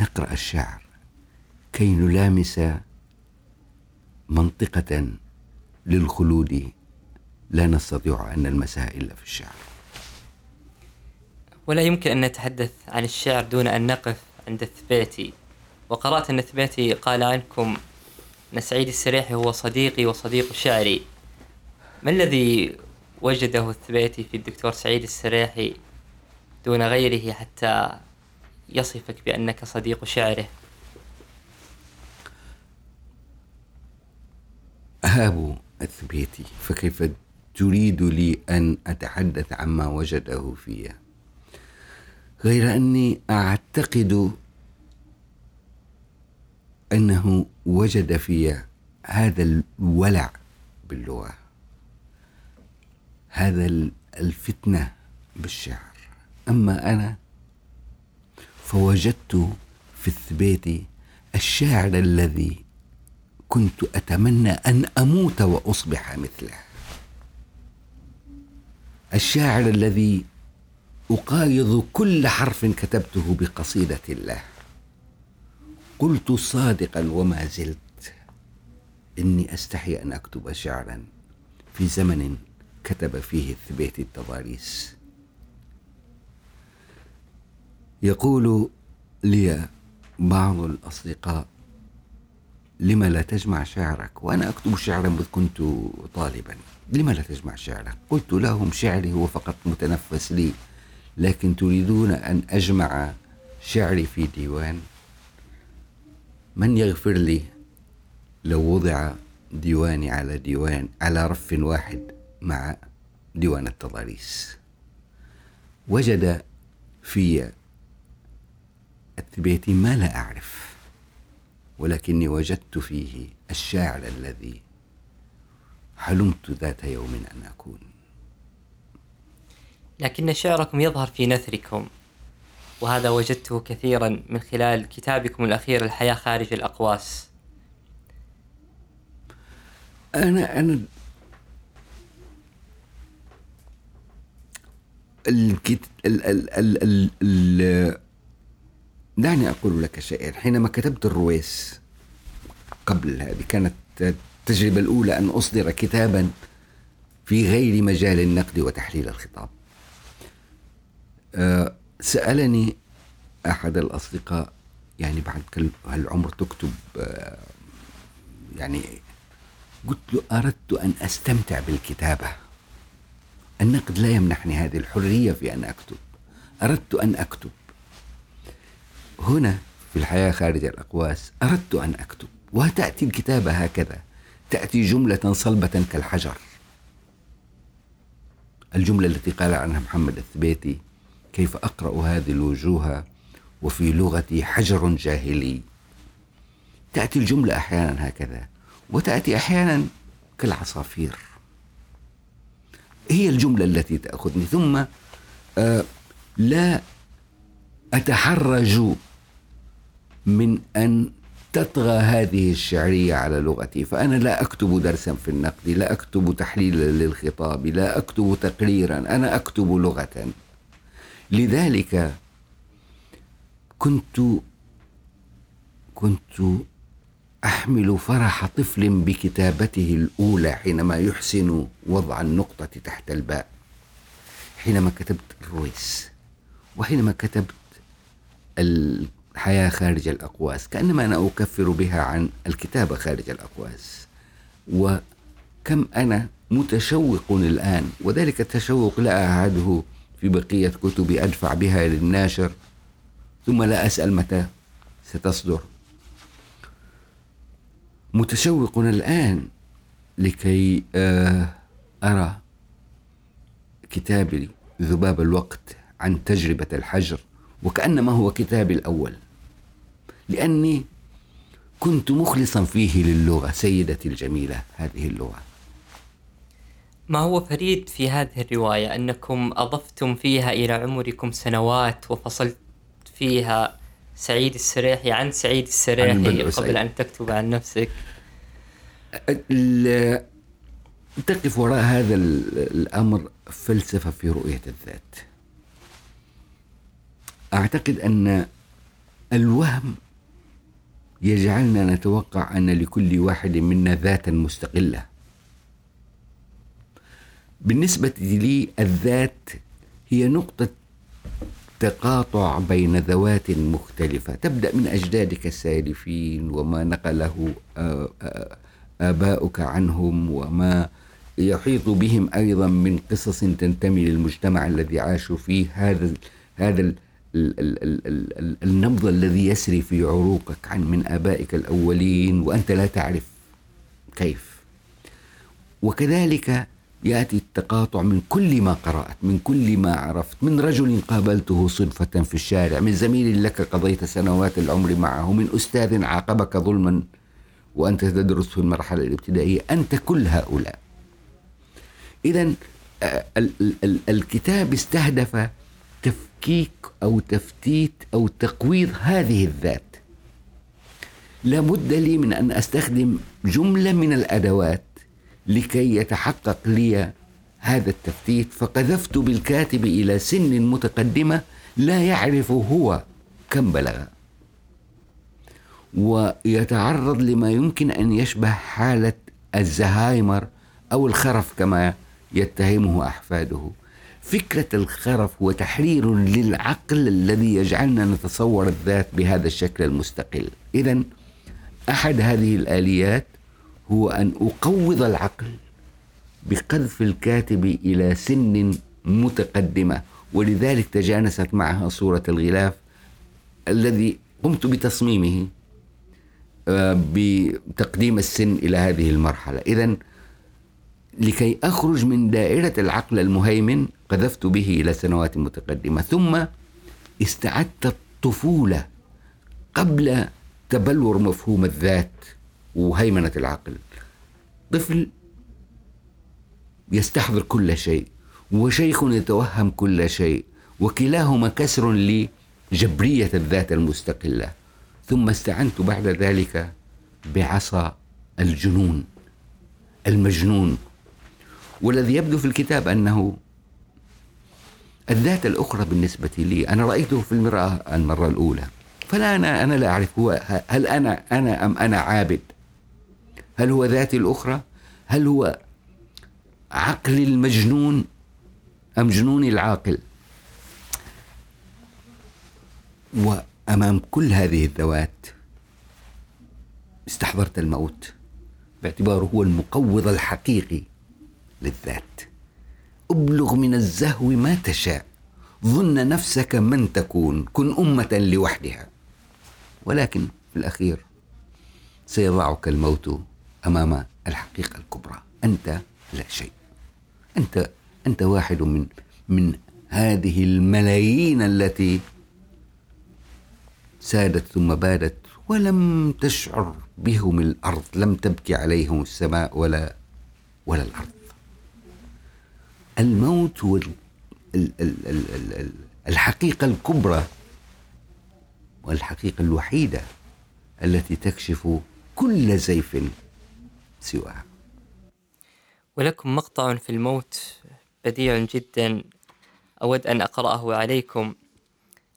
نقرأ الشعر كي نلامس منطقة للخلود لا نستطيع أن نلمسها الا في الشعر. ولا يمكن أن نتحدث عن الشعر دون أن نقف عند الثبيتي وقرأت أن الثبيتي قال عنكم أن سعيد السريحي هو صديقي وصديق شعري. ما الذي وجده الثبيتي في الدكتور سعيد السريحي دون غيره حتى يصفك بأنك صديق شعره؟ أهاب الثبيتي فكيف تريد لي أن أتحدث عما وجده في غير أني أعتقد أنه وجد في هذا الولع باللغة هذا الفتنة بالشعر. أما أنا فوجدت في الثبيت الشاعر الذي كنت أتمنى أن أموت وأصبح مثله. الشاعر الذي أقايض كل حرف كتبته بقصيدة الله. قلت صادقا وما زلت إني أستحي أن أكتب شعرا في زمن كتب فيه الثبيت التضاريس. يقول لي بعض الأصدقاء لما لا تجمع شعرك؟ وأنا أكتب شعرا إذ كنت طالبا. لما لا تجمع شعرك؟ قلت لهم شعري هو فقط متنفس لي لكن تريدون أن أجمع شعري في ديوان؟ من يغفر لي لو وضع ديواني على ديوان على رف واحد مع ديوان التضاريس؟ وجد في التبيتي ما لا أعرف. ولكني وجدت فيه الشاعر الذي حلمت ذات يوم أن أكون. لكن شعركم يظهر في نثركم وهذا وجدته كثيرا من خلال كتابكم الأخير الحياة خارج الأقواس. أنا أنا الكت... ال... ال... ال... ال... دعني أقول لك شيئا حينما كتبت الرويس قبل هذه كانت التجربة الأولى أن أصدر كتابا في غير مجال النقد وتحليل الخطاب. أه سألني أحد الأصدقاء يعني بعد هالعمر تكتب أه يعني قلت له أردت أن أستمتع بالكتابة. النقد لا يمنحني هذه الحرية في أن أكتب. أردت أن أكتب. هنا في الحياة خارج الأقواس أردت أن أكتب وتأتي الكتابة هكذا. تأتي جملة صلبة كالحجر. الجملة التي قال عنها محمد الثبيتي كيف أقرأ هذه الوجوه وفي لغتي حجر جاهلي؟ تأتي الجملة أحيانا هكذا وتأتي أحيانا كالعصافير. هي الجملة التي تأخذني ثم آه لا أتحرج من أن تطغى هذه الشعرية على لغتي فأنا لا أكتب درسا في النقد لا أكتب تحليلا للخطاب لا أكتب تقريرا أنا أكتب لغة. لذلك كنت كنت أحمل فرح طفل بكتابته الأولى حينما يحسن وضع النقطة تحت الباء حينما كتبت الرويس وحينما كتبت الحياة خارج الأقواس كأنما أنا أكفر بها عن الكتابة خارج الأقواس. وكم أنا متشوق الآن وذلك التشوق لا أعهده في بقية كتبي أدفع بها للناشر ثم لا أسأل متى ستصدر. متشوق الآن لكي آه، أرى كتابي ذباب الوقت عن تجربة الحجر. وكأنما هو كتابي الأول. لأني كنت مخلصا فيه للغة سيدتي الجميلة هذه اللغة. ما هو فريد في هذه الرواية؟ أنكم أضفتم فيها إلى عمركم سنوات وفصلت فيها سعيد السريحي عن سعيد السريحي قبل أن تكتب عن نفسك. تقف وراء هذا الأمر فلسفة في رؤية الذات. أعتقد أن الوهم يجعلنا نتوقع أن لكل واحد منا ذاتا مستقلة. بالنسبة لي الذات هي نقطة تقاطع بين ذوات مختلفة. تبدأ من أجدادك السالفين وما نقله آباؤك عنهم وما يحيط بهم أيضا من قصص تنتمي للمجتمع الذي عاشوا فيه. هذا هذا النبض الذي يسري في عروقك عن من آبائك الأولين وأنت لا تعرف كيف. وكذلك يأتي التقاطع من كل ما قرأت من كل ما عرفت من رجل قابلته صدفه في الشارع من زميل لك قضيت سنوات العمر معه من أستاذ عاقبك ظلما وأنت تدرس في المرحلة الابتدائية. أنت كل هؤلاء. اذا آه، الكتاب استهدف تفكيك أو تفتيت أو تقويض هذه الذات. لابد لي من أن أستخدم جملة من الأدوات لكي يتحقق لي هذا التفتيت فقذفت بالكاتب إلى سن متقدمة لا يعرف هو كم بلغ. ويتعرض لما يمكن أن يشبه حالة الزهايمر أو الخرف كما يتهمه أحفاده. فكرة الخرف هو تحرير للعقل الذي يجعلنا نتصور الذات بهذا الشكل المستقل. اذا أحد هذه الآليات هو أن أقوض العقل بقذف الكاتب إلى سن متقدمة ولذلك تجانست معها صورة الغلاف الذي قمت بتصميمه آه، بتقديم السن إلى هذه المرحلة. إذا لكي أخرج من دائرة العقل المهيمن قذفت به إلى سنوات متقدمة. ثم استعدت الطفولة قبل تبلور مفهوم الذات وهيمنة العقل. طفل يستحضر كل شيء وشيخ يتوهم كل شيء وكلاهما كسر لجبرية الذات المستقلة. ثم استعنت بعد ذلك بعصا الجنون المجنون. والذي يبدو في الكتاب أنه الذات الأخرى بالنسبة لي أنا رأيته في المرآة المرة الأولى. فلا أنا أنا لا أعرف هو هل أنا أنا أم أنا عابد؟ هل هو ذاتي الأخرى؟ هل هو عقل المجنون أم جنون العاقل؟ وأمام كل هذه الذوات استحضرت الموت باعتباره هو المقوض الحقيقي للذات. ابلغ من الزهو ما تشاء. ظن نفسك من تكون. كن أمة لوحدها. ولكن في الأخير سيضعك الموت أمام الحقيقة الكبرى. أنت لا شيء. أنت أنت واحد من من هذه الملايين التي سادت ثم بادت ولم تشعر بهم الأرض. لم تبكي عليهم السماء ولا ولا الأرض. الموت هو الحقيقة الكبرى والحقيقة الوحيدة التي تكشف كل زيف سواها. ولكم مقطع في الموت بديع جدا أود أن أقرأه عليكم.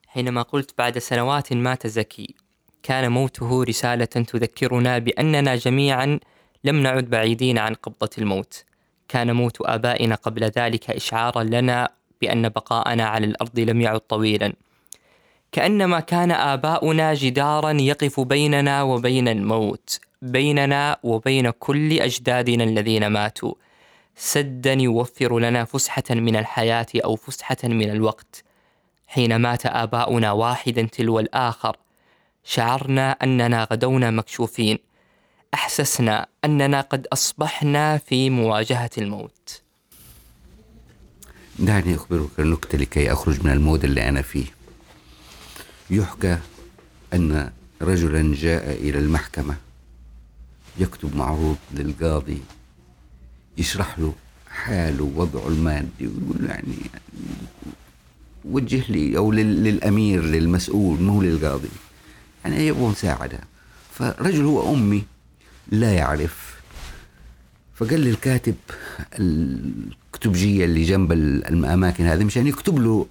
حينما قلت بعد سنوات مات زكي كان موته رسالة تذكرنا بأننا جميعا لم نعد بعيدين عن قبضة الموت. كان موت آبائنا قبل ذلك إشعارا لنا بأن بقاءنا على الأرض لم يعد طويلا. كأنما كان آباؤنا جدارا يقف بيننا وبين الموت بيننا وبين كل أجدادنا الذين ماتوا. سدا يوفر لنا فسحة من الحياة أو فسحة من الوقت. حين مات آباؤنا واحدا تلو الآخر شعرنا أننا غدونا مكشوفين. أحسسنا أننا قد أصبحنا في مواجهة الموت. دعني أخبرك النكتة لكي أخرج من المود اللي أنا فيه. يحكى أن رجلا جاء إلى المحكمة. يكتب معروض للقاضي. يشرح له حاله ووضعه المادي ويقول له يعني وجه لي أو للأمير للمسؤول مو للقاضي. يعني يبغى مساعده فرجل هو أمي لا يعرف. فقال لي الكاتب الكتبجية اللي جنب الأماكن هذه مشان يكتب له.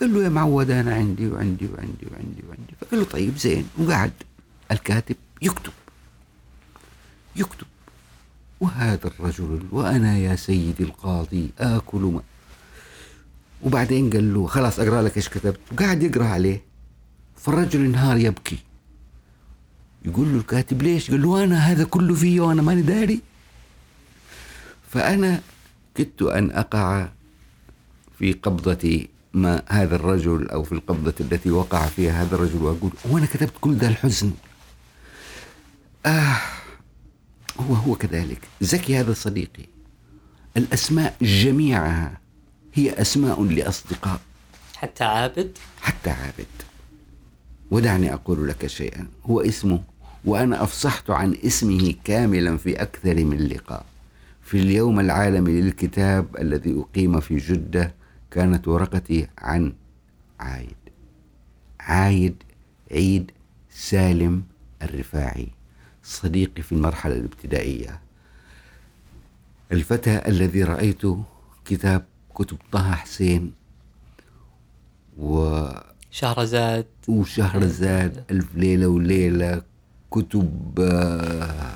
قال له يا معود أنا عندي وعندي وعندي وعندي وعندي. فقال له طيب زين. وقعد الكاتب يكتب. يكتب. وهذا الرجل وأنا يا سيدي القاضي آكل ما. وبعدين قال له خلاص أقرأ لك إيش كتبت. وقاعد يقرأ عليه. فالرجل انهار يبكي. يقول له الكاتب ليش؟ قال له أنا هذا كله فيه وأنا ماني داري. فأنا كدت أن أقع في قبضة ما هذا الرجل أو في القبضة التي وقع فيها هذا الرجل وأقول وأنا كتبت كل ذا الحزن. آه هو هو كذلك. زكي هذا صديقي. الأسماء جميعها هي أسماء لأصدقاء. حتى عابد؟ حتى عابد. ودعني أقول لك شيئا. هو اسمه وأنا أفصحت عن اسمه كاملا في أكثر من لقاء. في اليوم العالمي للكتاب الذي أقيم في جدة كانت ورقتي عن عايد. عايد عيد سالم الرفاعي صديقي في المرحلة الابتدائية. الفتى الذي رايته كتاب كتب طه حسين و شهرزاد. وشهرزاد ألف ليلة وليلة كتب آه،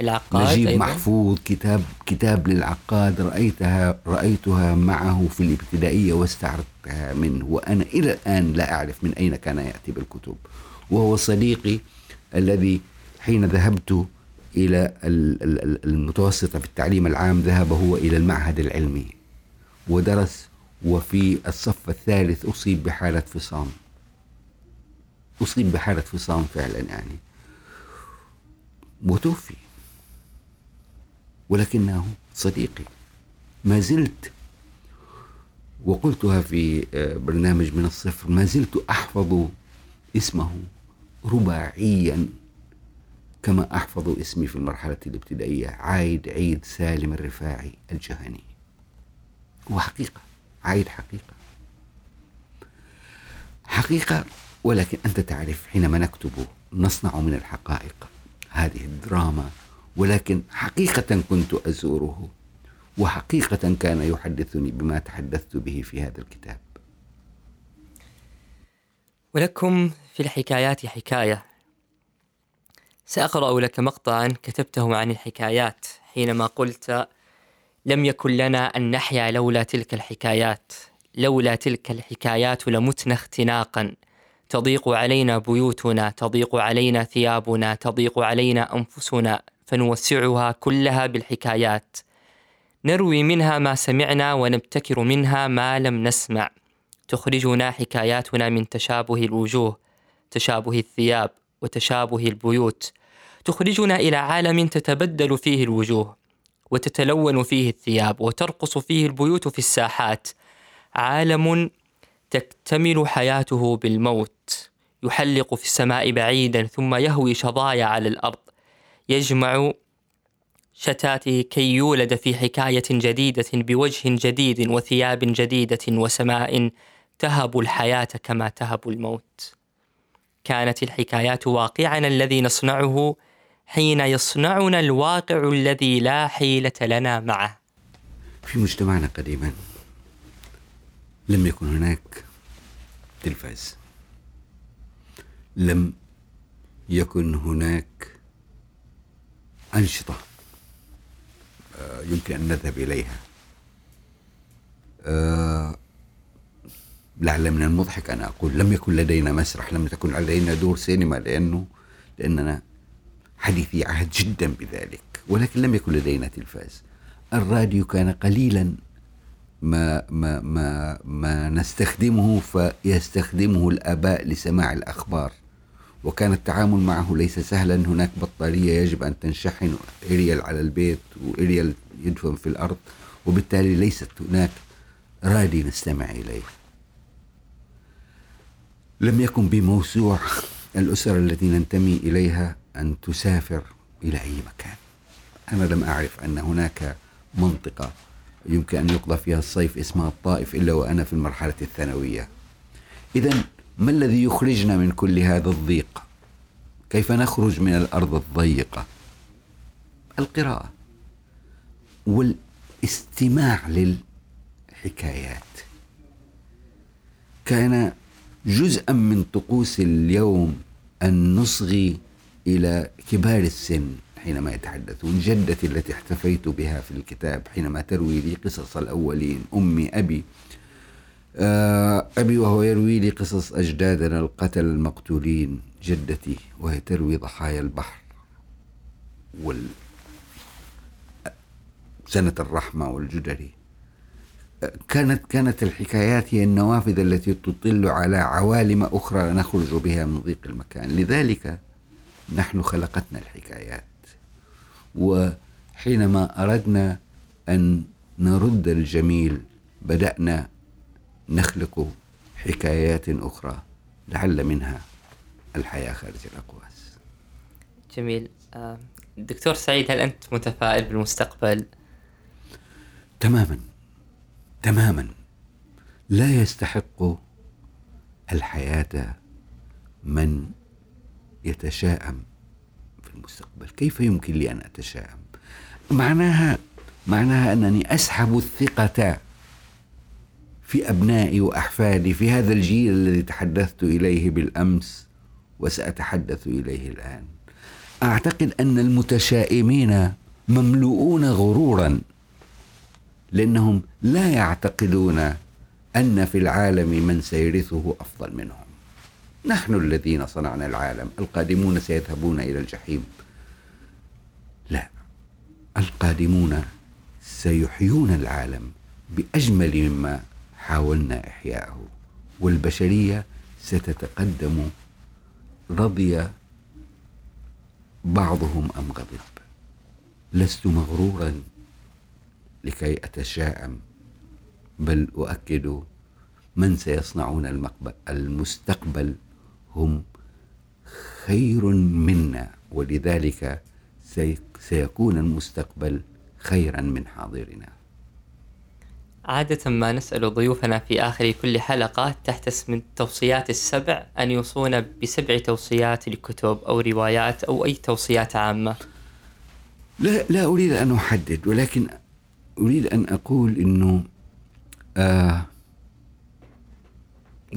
العقاد نجيب أيضا. محفوظ كتاب كتاب للعقاد رأيتها رأيتها معه في الابتدائية واستعرضتها منه وأنا إلى الآن لا أعرف من أين كان يأتي بالكتب وهو صديقي الذي حين ذهبت إلى المتوسطة في التعليم العام ذهب هو إلى المعهد العلمي ودرس وفي الصف الثالث أصيب بحالة فصام أصيب بحالة فصام فعلا يعني. وتوفي. ولكنه صديقي. ما زلت وقلتها في آه، برنامج من الصفر ما زلت أحفظ اسمه رباعيا كما أحفظ اسمي في المرحلة الابتدائية عايد عيد سالم الرفاعي الجهني. هو حقيقة عايد حقيقة. حقيقة ولكن أنت تعرف حينما نكتب نصنع من الحقائق هذه الدراما ولكن حقيقة كنت أزوره وحقيقة كان يحدثني بما تحدثت به في هذا الكتاب. ولكم في الحكايات حكاية. سأقرأ لك مقطعا كتبته عن الحكايات حينما قلت لم يكن لنا أن نحيا لولا تلك الحكايات لولا تلك الحكايات لمتنا اختناقا. تضيق علينا بيوتنا تضيق علينا ثيابنا تضيق علينا أنفسنا فنوسعها كلها بالحكايات. نروي منها ما سمعنا ونبتكر منها ما لم نسمع. تخرجنا حكاياتنا من تشابه الوجوه تشابه الثياب وتشابه البيوت. تخرجنا إلى عالم تتبدل فيه الوجوه وتتلون فيه الثياب وترقص فيه البيوت في الساحات. عالم تكتمل حياته بالموت يحلق في السماء بعيدا ثم يهوي شظايا على الأرض يجمع شتاته كي يولد في حكاية جديدة بوجه جديد وثياب جديدة وسماء تهب الحياة كما تهب الموت كانت الحكايات واقعنا الذي نصنعه حين يصنعنا الواقع الذي لا حيلة لنا معه. في مجتمعنا قديما لم يكن هناك تلفاز. لم يكن هناك أنشطة آه، يمكن أن نذهب إليها. آه، لعل من المضحك أن أقول لم يكن لدينا مسرح لم تكن لدينا دور سينما لأنه لأننا حديثي عهد جدا بذلك ولكن لم يكن لدينا تلفاز الراديو كان قليلا ما ما ما ما نستخدمه فيستخدمه الآباء لسماع الأخبار. وكان التعامل معه ليس سهلا. هناك بطارية يجب أن تنشحن إريال على البيت وإريال يدفن في الأرض وبالتالي ليست هناك رادي نستمع إليه. لم يكن بموسوع الأسر التي ننتمي إليها أن تسافر إلى أي مكان. أنا لم أعرف أن هناك منطقة يمكن أن يقضى فيها الصيف اسمها الطائف إلا وأنا في المرحلة الثانوية. إذا ما الذي يخرجنا من كل هذا الضيق؟ كيف نخرج من الأرض الضيقة؟ القراءة والاستماع للحكايات. كان جزءا من طقوس اليوم أن نصغي إلى كبار السن. حينما يتحدثون جدتي التي احتفيت بها في الكتاب حينما تروي لي قصص الأولين أمي أبي. آه، أبي وهو يروي لي قصص أجدادنا القتل المقتولين جدتي وهي تروي ضحايا البحر وال سنة الرحمة والجدري. كانت كانت الحكايات هي النوافذ التي تطل على عوالم أخرى نخرج بها من ضيق المكان. لذلك نحن خلقتنا الحكايات. وحينما أردنا أن نرد الجميل بدأنا نخلق حكايات أخرى لعل منها الحياة خارج الأقواس. جميل. آه، دكتور سعيد هل أنت متفائل بالمستقبل؟ تماما. تماما. لا يستحق الحياة من يتشائم المستقبل؟ كيف يمكن لي أن أتشائم معناها معناها أنني أسحب الثقة في أبنائي وأحفادي في هذا الجيل الذي تحدثت إليه بالأمس وسأتحدث إليه الآن. أعتقد أن المتشائمين مملوءون غرورا لأنهم لا يعتقدون أن في العالم من سيرثه أفضل منهم. نحن الذين صنعنا العالم القادمون سيذهبون إلى الجحيم. لا القادمون سيحيون العالم بأجمل مما حاولنا إحياءه. والبشرية ستتقدم رضي بعضهم أم غضب. لست مغرورا لكي أتشائم بل أؤكد من سيصنعون المستقبل هم خير منا ولذلك سيكون المستقبل خيرا من حاضرنا. عادة ما نسأل ضيوفنا في آخر كل حلقة تحت اسم التوصيات السبع أن يوصون بسبع توصيات لكتب أو روايات أو أي توصيات عامة. لا لا أريد أن أحدد ولكن أريد أن أقول أنه آه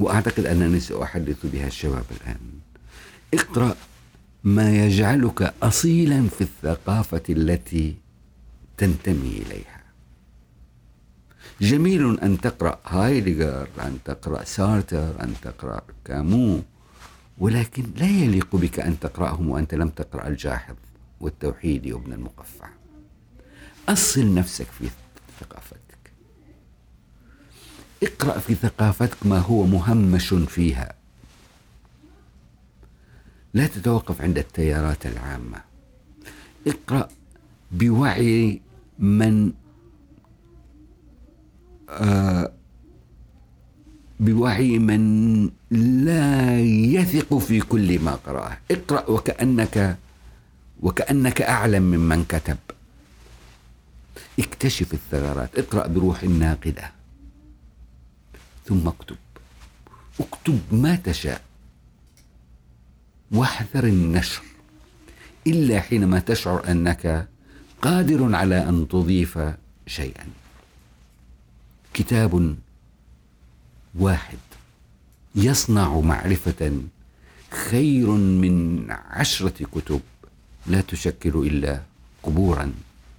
وأعتقد أنني سأحدث بها الشباب الآن. اقرأ ما يجعلك أصيلا في الثقافة التي تنتمي إليها. جميل أن تقرأ هايدغر أن تقرأ سارتر أن تقرأ كامو ولكن لا يليق بك أن تقرأهم وأنت لم تقرأ الجاحظ والتوحيد وابن المقفع. أصل نفسك في اقرأ في ثقافتك ما هو مهمش فيها. لا تتوقف عند التيارات العامة. اقرأ بوعي من آه بوعي من لا يثق في كل ما قرأه. اقرأ وكأنك وكأنك أعلم ممن كتب. اكتشف الثغرات. اقرأ بروح ناقدة ثم اكتب. اكتب ما تشاء. واحذر النشر. إلا حينما تشعر أنك قادر على أن تضيف شيئا. كتاب واحد. يصنع معرفة خير من عشرة كتب لا تشكل إلا قبورا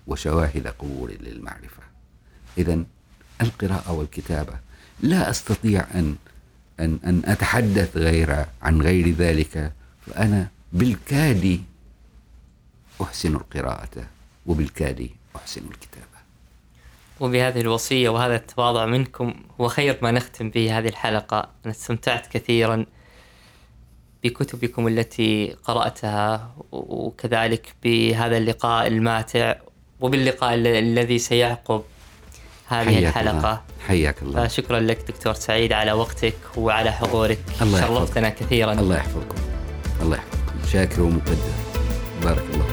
وشواهد قبول للمعرفة. إذا القراءة والكتابة لا أستطيع أن أن أن أتحدث غير عن غير ذلك فأنا بالكاد أحسن القراءة وبالكاد أحسن الكتابة وبهذه الوصية وهذا التواضع منكم هو خير ما نختم به هذه الحلقة. أنا استمتعت كثيرا بكتبكم التي قرأتها وكذلك بهذا اللقاء الماتع وباللقاء الذي سيعقب هذه حياك الحلقة. الله. حياك الله. فشكرا لك دكتور سعيد على وقتك وعلى حضورك. الله شرفتنا كثيرا. الله يحفظكم. الله يحفظك شاكر ومقدر. بارك الله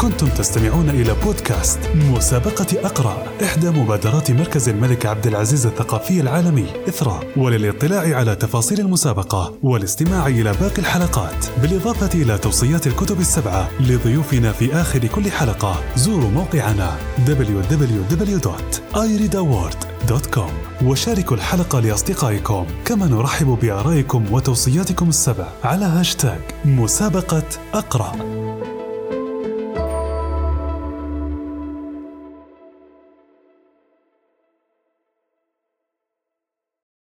كنتم تستمعون إلى بودكاست مسابقة أقرأ إحدى مبادرات مركز الملك عبد العزيز الثقافي العالمي إثراء وللاطلاع على تفاصيل المسابقة والاستماع إلى باقي الحلقات. بالإضافة إلى توصيات الكتب السبعة لضيوفنا في آخر كل حلقة زوروا موقعنا www.ireadaward.com وشاركوا الحلقة لأصدقائكم. كما نرحب بآرائكم وتوصياتكم السبع على هاشتاج مسابقة أقرأ.